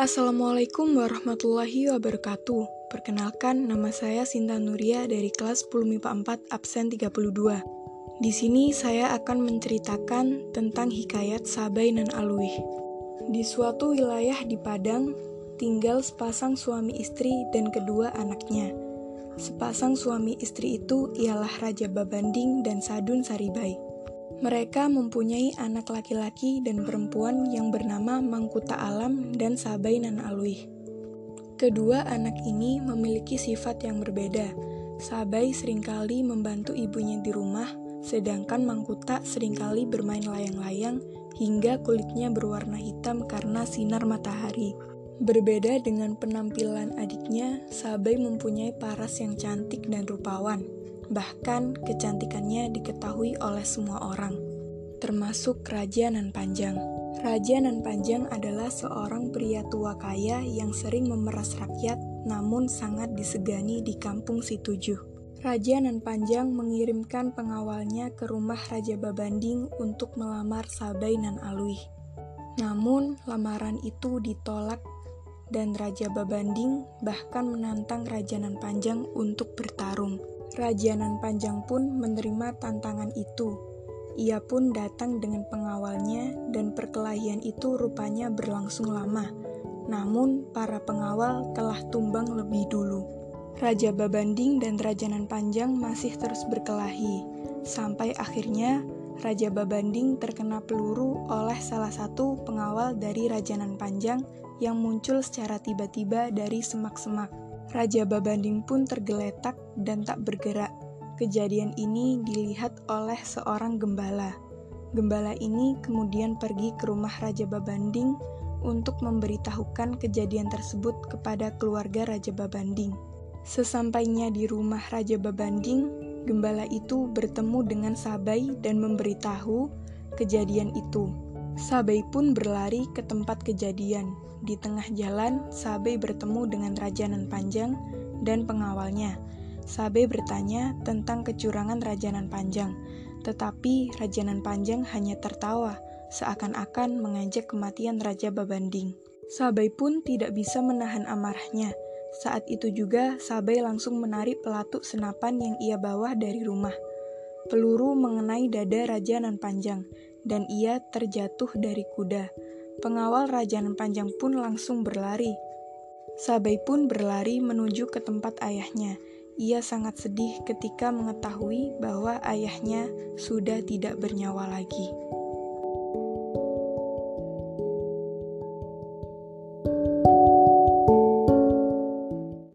Assalamualaikum warahmatullahi wabarakatuh. Perkenalkan, nama saya Sinta Nuria dari kelas 10 MIPA 4 absen 32. Di sini saya akan menceritakan tentang hikayat Sabai dan Alwi. Di suatu wilayah di Padang, tinggal sepasang suami istri dan kedua anaknya. Sepasang suami istri itu ialah Raja Babanding dan Sadun Saribai. Mereka mempunyai anak laki-laki dan perempuan yang bernama Mangkuta Alam dan Sabai Nan Alwi. Kedua anak ini memiliki sifat yang berbeda. Sabai sering kali membantu ibunya di rumah, sedangkan Mangkuta sering kali bermain layang-layang hingga kulitnya berwarna hitam karena sinar matahari. Berbeda dengan penampilan adiknya, Sabai mempunyai paras yang cantik dan rupawan. Bahkan kecantikannya diketahui oleh semua orang, termasuk Raja Nan Panjang. Raja Nan Panjang adalah seorang pria tua kaya yang sering memeras rakyat namun sangat disegani di kampung Situjuh. Raja Nan Panjang mengirimkan pengawalnya ke rumah Raja Babanding untuk melamar Sabai Nan Alwi. Namun, lamaran itu ditolak dan Raja Babanding bahkan menantang Raja Nan Panjang untuk bertarung. Rajanan Panjang pun menerima tantangan itu. Ia pun datang dengan pengawalnya dan perkelahian itu rupanya berlangsung lama. Namun para pengawal telah tumbang lebih dulu. Raja Babanding dan Rajanan Panjang masih terus berkelahi, sampai akhirnya Raja Babanding terkena peluru oleh salah satu pengawal dari Rajanan Panjang yang muncul secara tiba-tiba dari semak-semak. Raja Babanding pun tergeletak dan tak bergerak. Kejadian ini dilihat oleh seorang gembala. Gembala ini kemudian pergi ke rumah Raja Babanding untuk memberitahukan kejadian tersebut kepada keluarga Raja Babanding. Sesampainya di rumah Raja Babanding, gembala itu bertemu dengan Sabai dan memberitahu kejadian itu. Sabai pun berlari ke tempat kejadian. Di tengah jalan, Sabai bertemu dengan Raja Nan Panjang dan pengawalnya. Sabai bertanya tentang kecurangan Raja Nan Panjang, tetapi Raja Nan Panjang hanya tertawa, seakan-akan mengajak kematian Raja Babanding. Sabai pun tidak bisa menahan amarahnya. Saat itu juga Sabai langsung menarik pelatuk senapan yang ia bawa dari rumah. Peluru mengenai dada Raja Nan Panjang, dan ia terjatuh dari kuda. Pengawal Raja Nan Panjang pun langsung berlari. Sabai pun berlari menuju ke tempat ayahnya. Ia sangat sedih ketika mengetahui bahwa ayahnya sudah tidak bernyawa lagi.